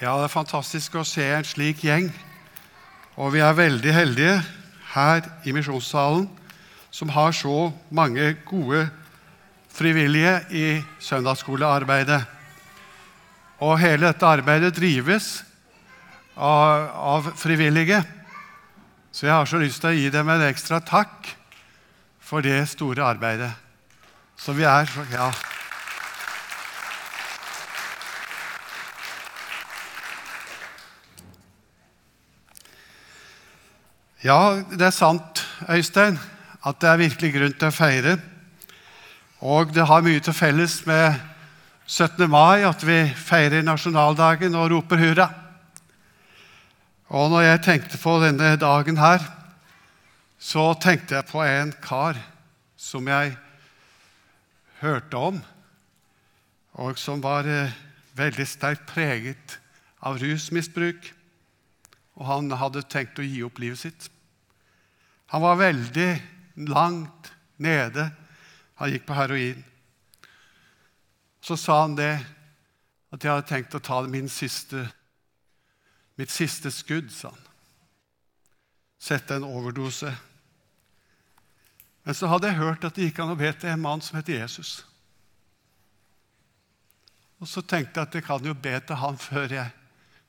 Ja, det er fantastisk å se en slik gjeng. Og vi er veldig heldige her i Misjonssalen som har så mange gode frivillige i søndagsskolearbeidet. Og hele dette arbeidet drives av, av frivillige. Så jeg har så lyst til å gi dem en ekstra takk for det store arbeidet. Så vi er Ja. Ja, det er sant, Øystein, at det er virkelig grunn til å feire. Og det har mye til felles med 17. mai at vi feirer nasjonaldagen og roper hurra. Og når jeg tenkte på denne dagen her, så tenkte jeg på en kar som jeg hørte om, og som var eh, veldig sterkt preget av rusmisbruk og han hadde tenkt å gi opp livet sitt. Han var veldig langt nede. Han gikk på heroin. Så sa han det, at jeg hadde tenkt å ta siste, mitt siste skudd, sa han. Sette en overdose. Men så hadde jeg hørt at det gikk an å be til en mann som heter Jesus. Og så tenkte jeg at jeg kan jo be til han før jeg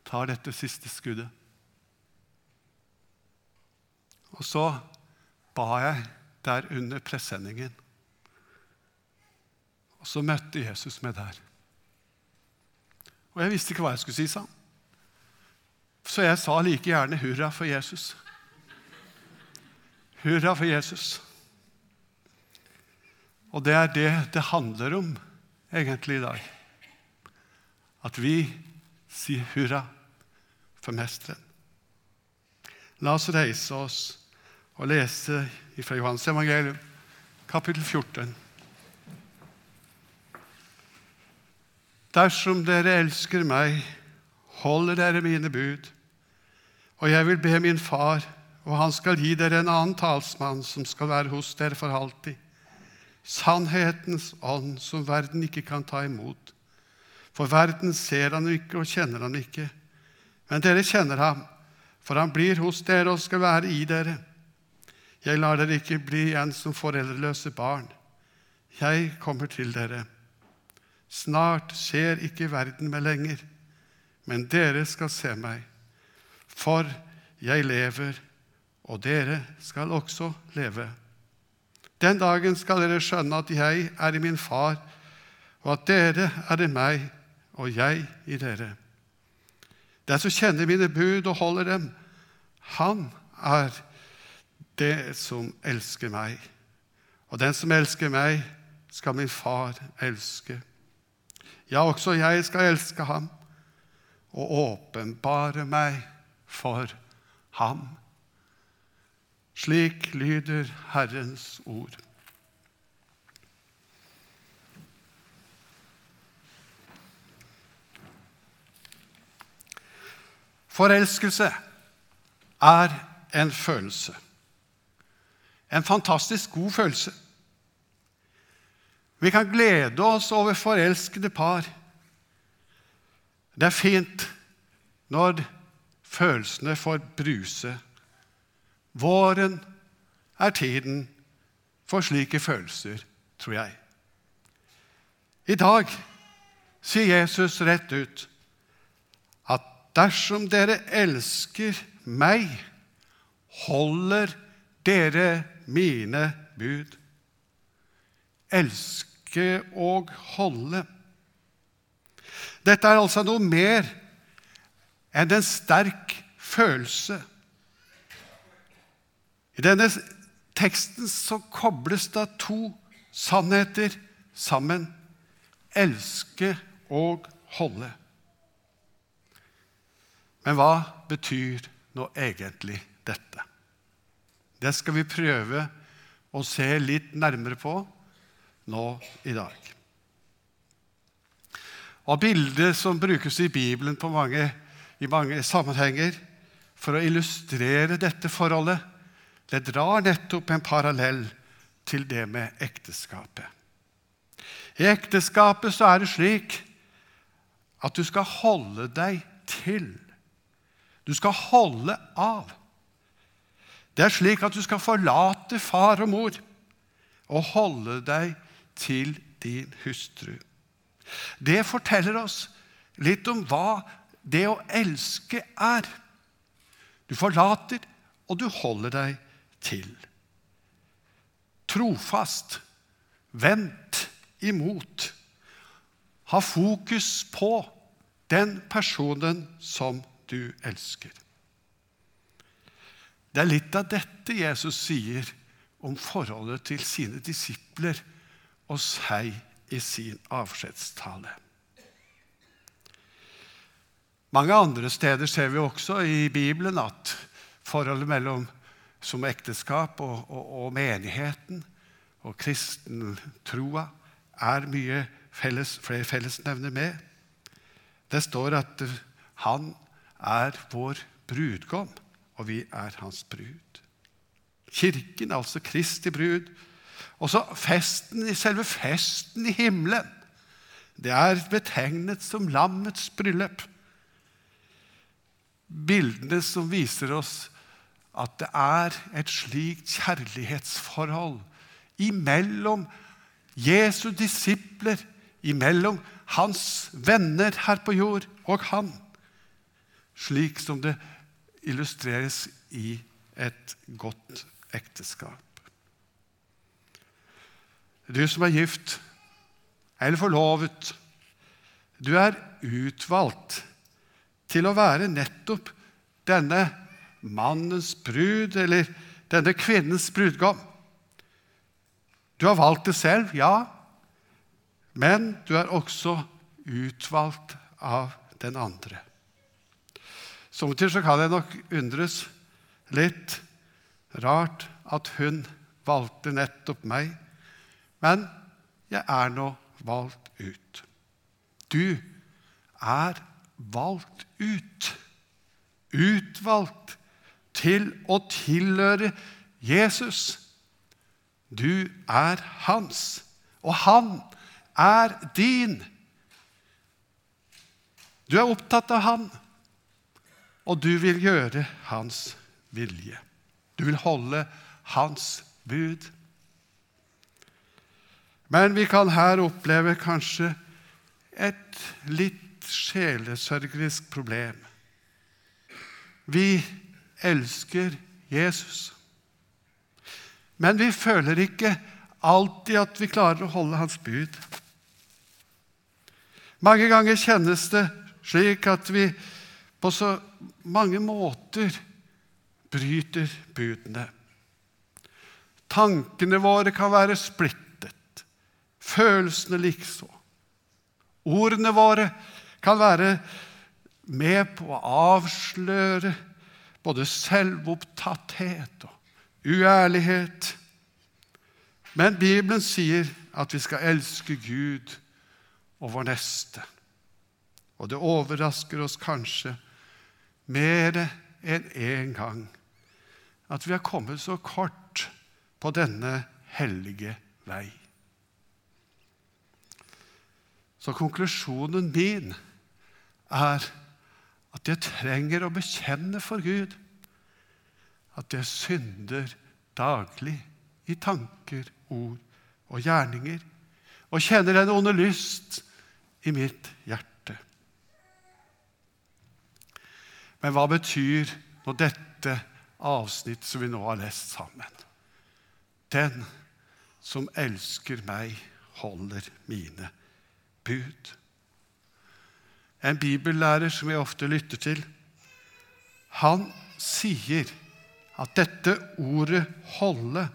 tar dette siste skuddet. Og så ba jeg der under presenningen. Og så møtte Jesus meg der. Og jeg visste ikke hva jeg skulle si, sa han. Så jeg sa like gjerne 'hurra for Jesus'. Hurra for Jesus. Og det er det det handler om egentlig i dag. At vi sier hurra for Mesteren. La oss reise oss og lese fra Johans evangelium, kapittel 14. Dersom dere elsker meg, holder dere mine bud. Og jeg vil be min far, og han skal gi dere en annen talsmann som skal være hos dere for alltid. Sannhetens ånd som verden ikke kan ta imot. For verden ser han ikke og kjenner han ikke. Men dere kjenner ham, for han blir hos dere og skal være i dere. Jeg lar dere ikke bli igjen som foreldreløse barn. Jeg kommer til dere. Snart skjer ikke verden meg lenger, men dere skal se meg. For jeg lever, og dere skal også leve. Den dagen skal dere skjønne at jeg er i min far, og at dere er i meg, og jeg i dere. Den som kjenner mine bud og holder dem, han er det som elsker meg. Og den som elsker meg, skal min far elske. Ja, også jeg skal elske ham og åpenbare meg for ham. Slik lyder Herrens ord. Forelskelse er en følelse. En fantastisk god følelse. Vi kan glede oss over forelskede par. Det er fint når følelsene får bruse. Våren er tiden for slike følelser, tror jeg. I dag sier Jesus rett ut at dersom dere elsker meg, holder dere mine bud. Elske og holde. Dette er altså noe mer enn en sterk følelse. I denne teksten så kobles det to sannheter sammen. Elske og holde. Men hva betyr nå egentlig dette? Det skal vi prøve å se litt nærmere på nå i dag. Og Bildet som brukes i Bibelen mange, i mange sammenhenger for å illustrere dette forholdet, det drar nettopp en parallell til det med ekteskapet. I ekteskapet så er det slik at du skal holde deg til. Du skal holde av. Det er slik at du skal forlate far og mor og holde deg til din hustru. Det forteller oss litt om hva det å elske er. Du forlater, og du holder deg til. Trofast, vent imot. Ha fokus på den personen som du elsker. Det er litt av dette Jesus sier om forholdet til sine disipler og seg i sin avskjedstale. Mange andre steder ser vi også i Bibelen at forholdet mellom som ekteskap og, og, og menigheten og kristentroa er mye felles, flere fellesnevner med. Det står at han er vår brudgom, og vi er hans brud. Kirken, altså Kristi brud. Og så festen, selve festen i himmelen. Det er betegnet som lammets bryllup bildene som viser oss at det er et slikt kjærlighetsforhold imellom Jesu disipler, imellom hans venner her på jord og han, slik som det illustreres i et godt ekteskap. Du som er gift eller forlovet, du er utvalgt til å være nettopp denne mannens brud, eller denne kvinnens brudgom. Du har valgt det selv, ja, men du er også utvalgt av den andre. Sommertid kan jeg nok undres litt rart at hun valgte nettopp meg, men jeg er nå valgt ut. Du er valgt ut. Utvalgt til å tilhøre Jesus. Du er hans, og han er din. Du er opptatt av han, og du vil gjøre hans vilje. Du vil holde hans bud. Men vi kan her oppleve kanskje et litt sjelesørgerisk problem. Vi elsker Jesus, men vi føler ikke alltid at vi klarer å holde hans bud. Mange ganger kjennes det slik at vi på så mange måter bryter budene. Tankene våre kan være splittet, følelsene likså. Ordene våre kan være med på å avsløre både selvopptatthet og uærlighet. Men Bibelen sier at vi skal elske Gud og vår neste. Og det overrasker oss kanskje mer enn én gang at vi har kommet så kort på denne hellige vei. Så konklusjonen min er at jeg trenger å bekjenne for Gud at jeg synder daglig i tanker, ord og gjerninger, og kjenner en onde lyst i mitt hjerte. Men hva betyr nå dette avsnitt som vi nå har lest sammen? Den som elsker meg, holder mine bud en bibellærer som jeg ofte lytter til, han sier at dette ordet 'holde'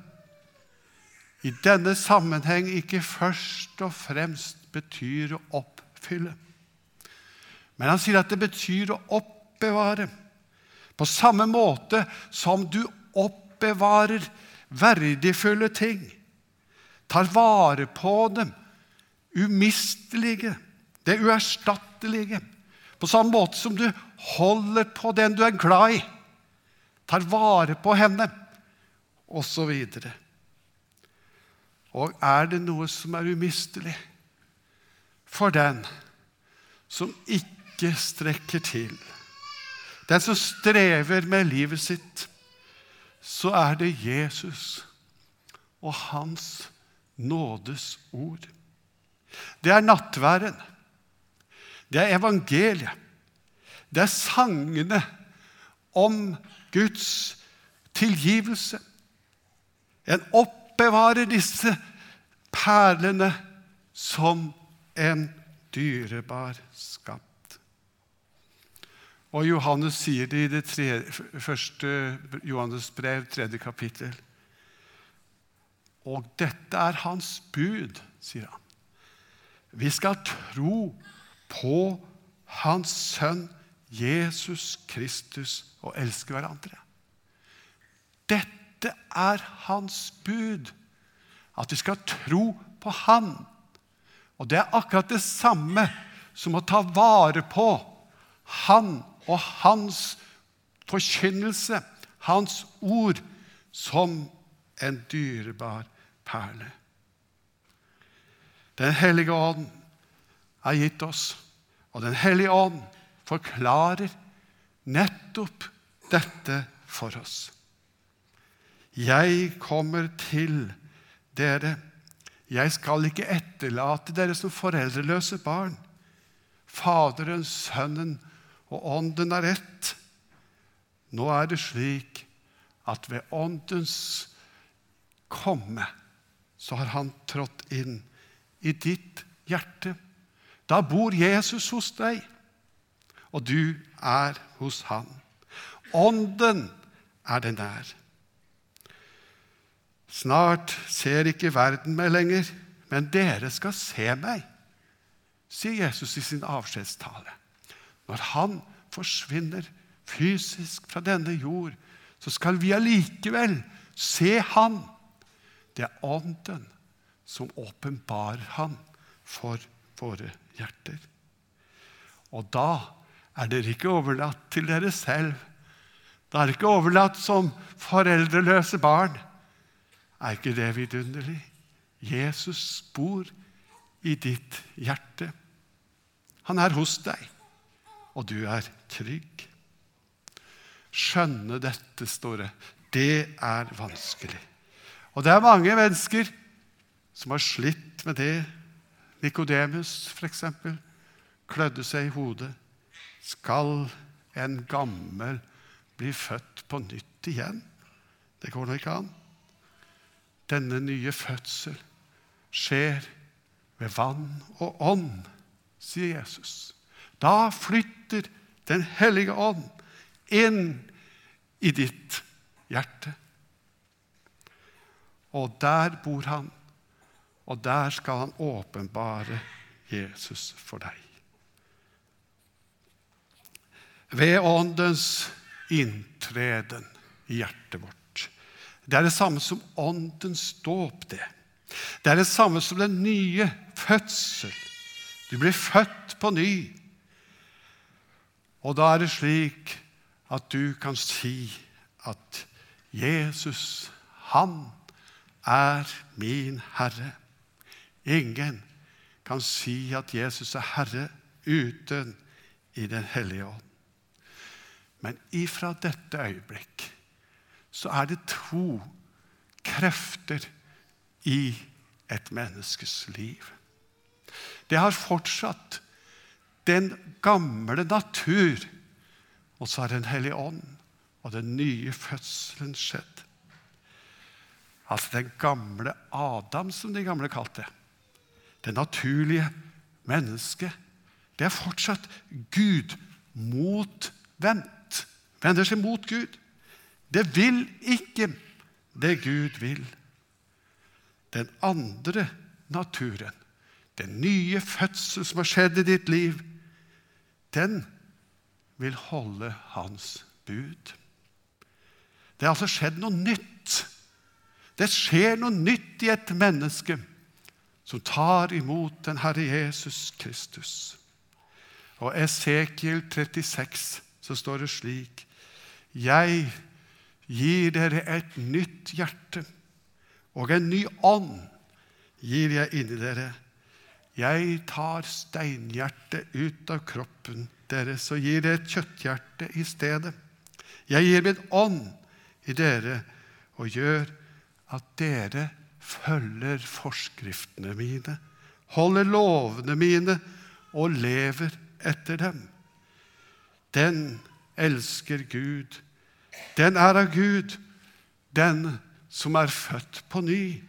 i denne sammenheng ikke først og fremst betyr å oppfylle. Men han sier at det betyr å oppbevare. På samme måte som du oppbevarer verdifulle ting, tar vare på dem, umistelige, det uerstattelige. På samme måte som du holder på den du er glad i, tar vare på henne, osv. Og, og er det noe som er umistelig for den som ikke strekker til, den som strever med livet sitt, så er det Jesus og hans nådes ord. Det er nattværen. Det er evangeliet. Det er sangene om Guds tilgivelse. En oppbevarer disse perlene som en dyrebar skatt. Og Johannes sier det i det tre, første Johannes brev, tredje kapittel. Og dette er hans bud, sier han. Vi skal tro på hans sønn Jesus Kristus og elske hverandre. Dette er hans bud, at vi skal tro på Han. Og det er akkurat det samme som å ta vare på Han og Hans forkynnelse, Hans ord, som en dyrebar perle. Den hellige ånd er gitt oss, og Den hellige ånd forklarer nettopp dette for oss. Jeg kommer til dere. Jeg skal ikke etterlate dere som foreldreløse barn. Faderen, Sønnen og Ånden er ett. Nå er det slik at ved Åndens komme så har han trådt inn i ditt hjerte. Da bor Jesus hos deg, og du er hos han. Ånden er den der. Snart ser ikke verden meg lenger, men dere skal se meg, sier Jesus i sin avskjedstale. Når han forsvinner fysisk fra denne jord, så skal vi allikevel se han det er Ånden som åpenbarer Han for våre hjerter. Og da er dere ikke overlatt til dere selv. Da er dere ikke overlatt som foreldreløse barn. Er ikke det vidunderlig? Jesus bor i ditt hjerte. Han er hos deg, og du er trygg. Skjønne dette, står det. Det er vanskelig. Og det er mange mennesker som har slitt med det. Nikodemus, f.eks., klødde seg i hodet. Skal en gammel bli født på nytt igjen? Det går nå ikke an. Denne nye fødsel skjer ved vann og ånd, sier Jesus. Da flytter Den hellige ånd inn i ditt hjerte. Og der bor han, og der skal han åpenbare Jesus for deg. Ved Åndens inntreden i hjertet vårt. Det er det samme som Åndens dåp, det. Det er det samme som den nye fødsel. Du blir født på ny. Og da er det slik at du kan si at Jesus, han er min Herre. Ingen kan si at Jesus er Herre uten i Den hellige ånd. Men ifra dette øyeblikk så er det to krefter i et menneskes liv. Det har fortsatt den gamle natur, og så har Den hellige ånd og den nye fødselen skjedd. Altså den gamle Adam, som de gamle kalte det. Det naturlige mennesket. Det er fortsatt Gud motvendt. Vender seg mot Gud. Det vil ikke det Gud vil. Den andre naturen, den nye fødsel som har skjedd i ditt liv, den vil holde hans bud. Det har altså skjedd noe nytt det skjer noe nytt i et menneske som tar imot den Herre Jesus Kristus. Og Esekiel 36 så står det slik Jeg gir dere et nytt hjerte, og en ny ånd gir jeg inni dere. Jeg tar steinhjertet ut av kroppen deres og gir dere et kjøtthjerte i stedet. Jeg gir min ånd i dere og gjør at dere følger forskriftene mine, holder lovene mine og lever etter dem. Den elsker Gud. Den er av Gud, den som er født på ny.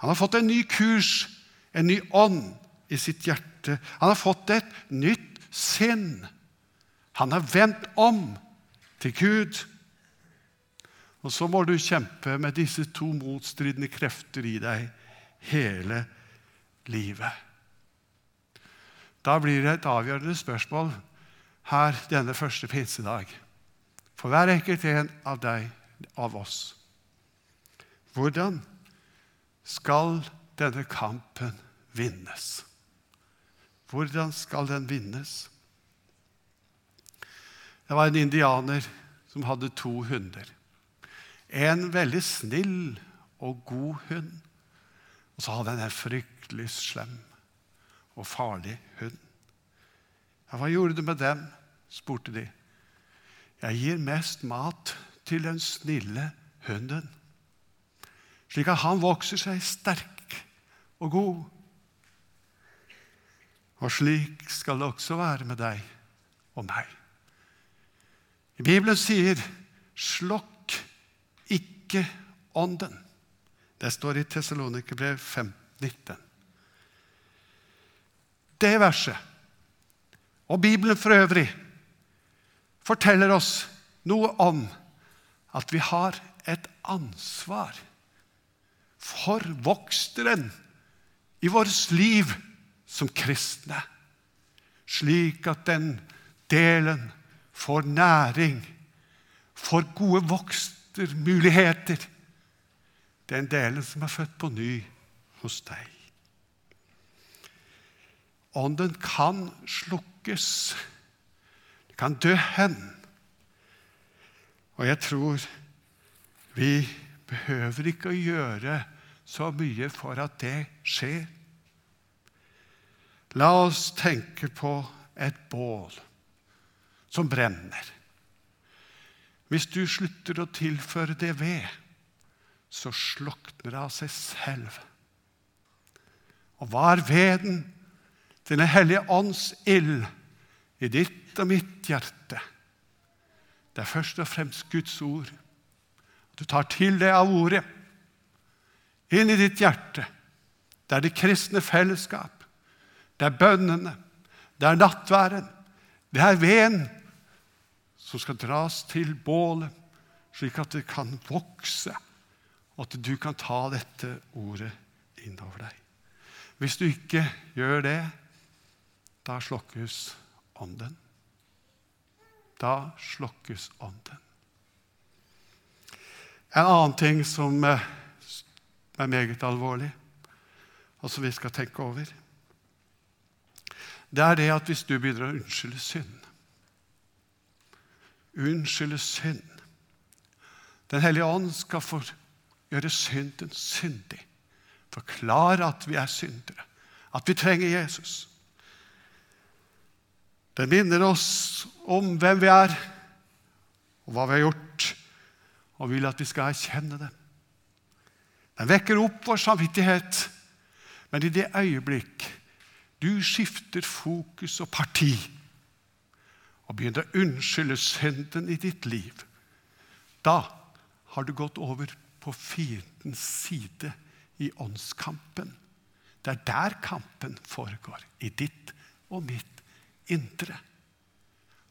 Han har fått en ny kurs, en ny ånd i sitt hjerte. Han har fått et nytt sinn. Han har vendt om til Gud. Og så må du kjempe med disse to motstridende krefter i deg hele livet. Da blir det et avgjørende spørsmål her denne første pinsedag for hver enkelt en av deg, av oss. Hvordan skal denne kampen vinnes? Hvordan skal den vinnes? Det var en indianer som hadde to hunder. En veldig snill og god hund. Og så hadde han en fryktelig slem og farlig hund. Ja, hva gjorde du med dem? spurte de. Jeg gir mest mat til den snille hunden, slik at han vokser seg sterk og god. Og slik skal det også være med deg og meg. Bibelen sier 'slokk ikke ånden'. Det står i Tessalonikerbrev 19. Det verset, og Bibelen for øvrig, forteller oss noe om at vi har et ansvar for voksteren i vårt liv som kristne, slik at den delen får næring, får gode vokstermuligheter. Den delen som er født på ny hos deg. Ånden kan slukkes. Det kan dø hen. Og jeg tror vi behøver ikke å gjøre så mye for at det skjer. La oss tenke på et bål som brenner. Hvis du slutter å tilføre det ved, så slukner det av seg selv. Og hva er veden? Den hellige ånds ild i ditt og mitt hjerte. Det er først og fremst Guds ord. Du tar til deg av ordet inn i ditt hjerte. Det er det kristne fellesskap. Det er bønnene. Det er nattværen. Det er veden som skal dras til bålet, slik at det kan vokse, og at du kan ta dette ordet innover deg. Hvis du ikke gjør det, da slokkes ånden. Da slokkes ånden. En annen ting som eh, er meget alvorlig, og som vi skal tenke over, det er det at hvis du begynner å unnskylde synd unnskylde synd. Den hellige ånd skal få gjøre synden syndig. Forklare at vi er syndere, at vi trenger Jesus. Den minner oss om hvem vi er, og hva vi har gjort, og vil at vi skal erkjenne det. Den vekker opp vår samvittighet, men i det øyeblikk du skifter fokus og parti og begynner å unnskylde synden i ditt liv, da har du gått over på fiendens side i åndskampen. Det er der kampen foregår, i ditt og mitt indre.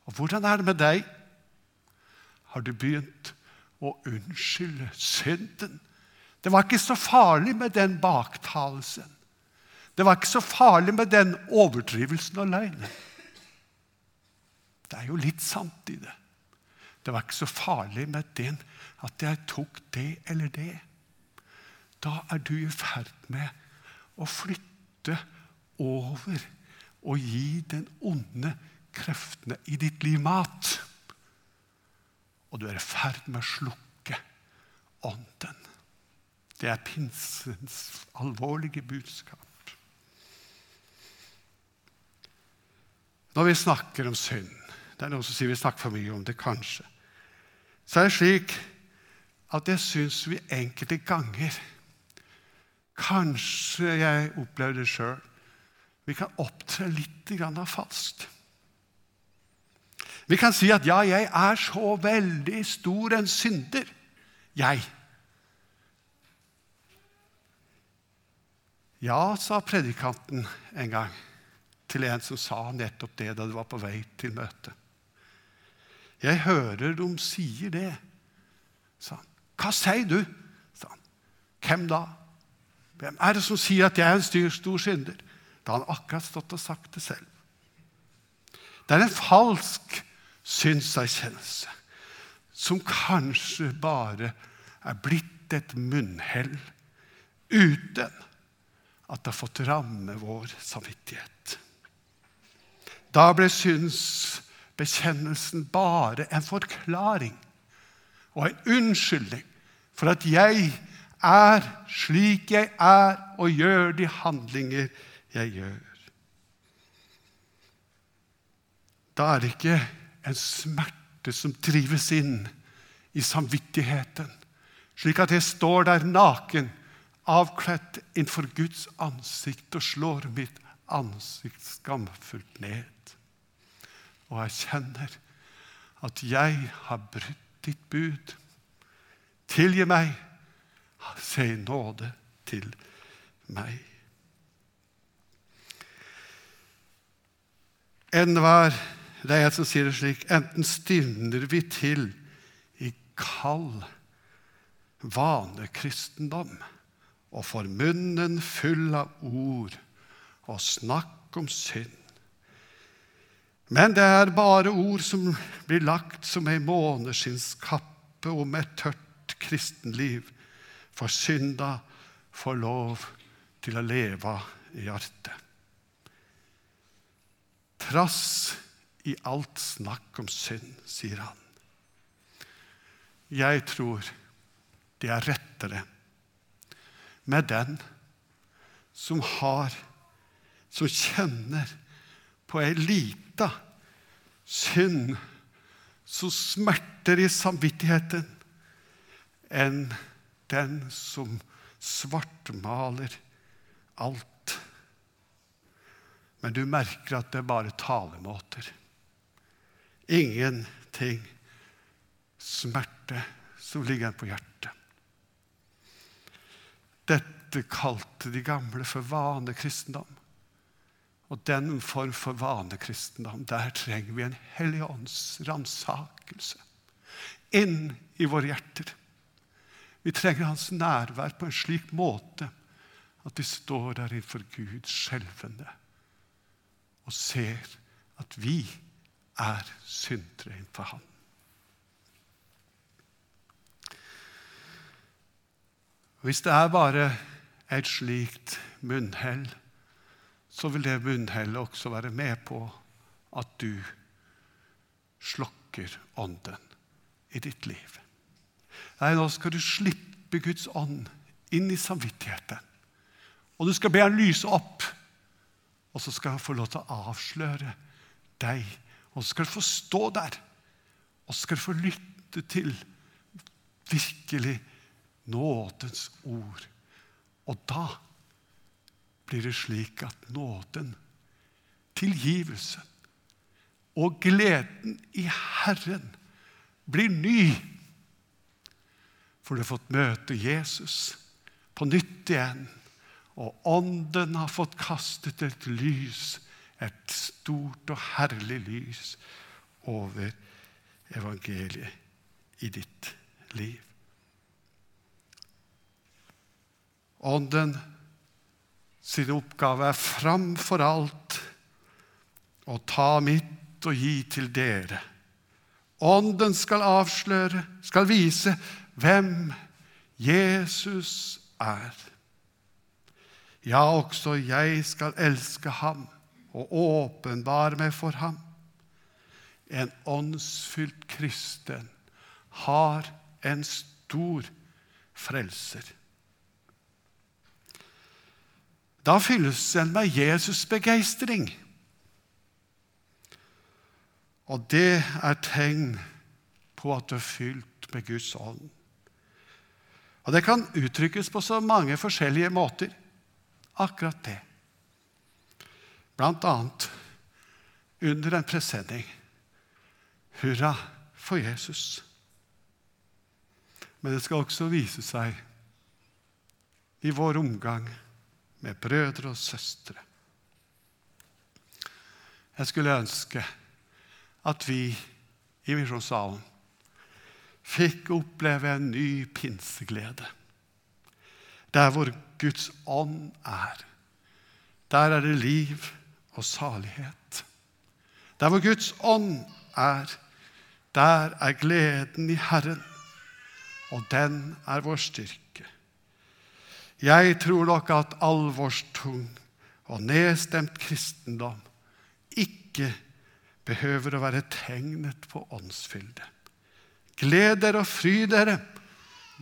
Og hvordan er det med deg? Har du begynt å unnskylde synden? Det var ikke så farlig med den baktalelsen. Det var ikke så farlig med den overdrivelsen og løgnen. Det er jo litt sant i det. Det var ikke så farlig med den at jeg tok det eller det. Da er du i ferd med å flytte over og gi den onde kreftene i ditt liv mat. Og du er i ferd med å slukke ånden. Det er pinsens alvorlige budskap. Når vi snakker om synd Det er noen som sier vi snakker for mye om det, kanskje. Så er det slik at jeg syns vi enkelte ganger Kanskje jeg opplever det sjøl. Vi kan opptre litt falskt. Vi kan si at 'ja, jeg er så veldig stor en synder', jeg. Ja, sa predikanten en gang til en som sa nettopp det da du var på vei til møtet. Jeg hører de sier det, sa han. Hva sier du? sa han. Hvem da? Hvem er det som sier at jeg er en styr, stor synder? Da har han akkurat stått og sagt det selv. Det er en falsk synserkjennelse som kanskje bare er blitt et munnhell uten at det har fått ramme vår samvittighet. Da ble synsbekjennelsen bare en forklaring og en unnskyldning for at jeg er slik jeg er, og gjør de handlinger jeg gjør. Da er det ikke en smerte som trives inn i samvittigheten, slik at jeg står der naken avkledd innenfor Guds ansikt og slår mitt ansikt skamfullt ned. Og jeg kjenner at jeg har brutt ditt bud. Tilgi meg, se nåde til meg. Enhver Det er jeg som sier det slik. Enten stivner vi til i kald vanekristendom og får munnen full av ord og snakk om synd. Men det er bare ord som blir lagt som ei måneskinnskappe om et tørt kristenliv, for synda får lov til å leve i hjertet. Trass i alt snakk om synd, sier han. Jeg tror det er rettere med den som har, som kjenner på ei lita synd som smerter i samvittigheten, enn den som svartmaler alt. Men du merker at det er bare talemåter. Ingenting smerte som ligger på hjertet. Dette kalte de gamle for vanekristendom. Og den form for vanekristendom, der trenger vi en hellig ånds ransakelse inn i våre hjerter. Vi trenger hans nærvær på en slik måte at vi står der innenfor Gud skjelvende og ser at vi er syndere innenfor Han. Hvis det er bare et slikt munnhell, så vil det munnhellet også være med på at du slokker ånden i ditt liv. Nei, nå skal du slippe Guds ånd inn i samvittigheten. Og du skal be han lyse opp, og så skal han få lov til å avsløre deg. Og så skal du få stå der, og så skal du få lytte til virkelig nådens ord. Og da blir det slik at nåden, tilgivelsen og gleden i Herren blir ny. For du har fått møte Jesus på nytt igjen. Og Ånden har fått kastet et lys, et stort og herlig lys, over evangeliet i ditt liv. Ånden sin oppgave er framfor alt å ta mitt og gi til dere. Ånden skal avsløre, skal vise hvem Jesus er. Ja, også jeg skal elske ham og åpenbare meg for ham. En åndsfylt kristen har en stor frelser. Da fylles en med Jesus-begeistring. Og det er tegn på at du er fylt med Guds ånd. Og Det kan uttrykkes på så mange forskjellige måter, akkurat det. Blant annet under en presenning. Hurra for Jesus. Men det skal også vise seg i vår omgang med brødre og søstre. Jeg skulle ønske at vi i Misjonssalen fikk oppleve en ny pinseglede. Der hvor Guds ånd er, der er det liv og salighet. Der hvor Guds ånd er, der er gleden i Herren, og den er vår styrke. Jeg tror nok at alvorstung og nedstemt kristendom ikke behøver å være tegnet på åndsfylde. Gled dere og fry dere,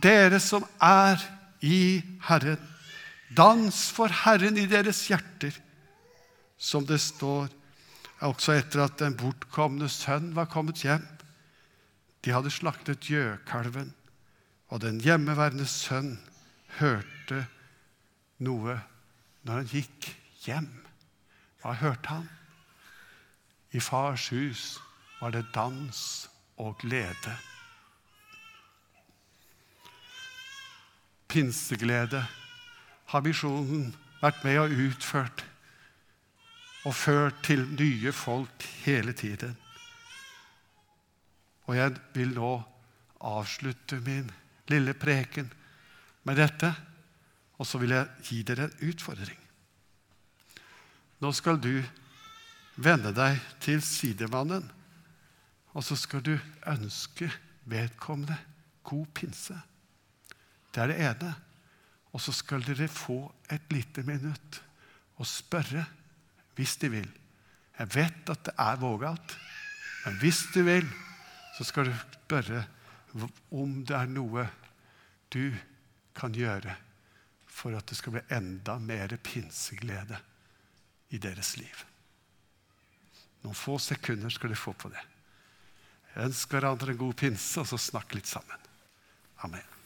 dere som er i Herren. Dans for Herren i deres hjerter, som det står også etter at den bortkomne sønn var kommet hjem. De hadde slaktet gjøkalven, og den hjemmeværende sønn hørte noe når han gikk hjem. Hva hørte han? I fars hus var det dans og glede. Pinseglede har visjonen vært med og utført og ført til nye folk hele tiden. Og jeg vil nå avslutte min lille preken med dette, og så vil jeg gi dere en utfordring. Nå skal du vende deg til sidemannen, og så skal du ønske vedkommende god pinse. Det er det ene. Og så skal dere få et lite minutt og spørre hvis de vil. Jeg vet at det er vågalt, men hvis du vil, så skal du spørre om det er noe du kan gjøre for at det skal bli enda mer pinseglede i deres liv. Noen få sekunder skal de få på det. Ønsker hverandre en god pinse, og så snakk litt sammen. Amen.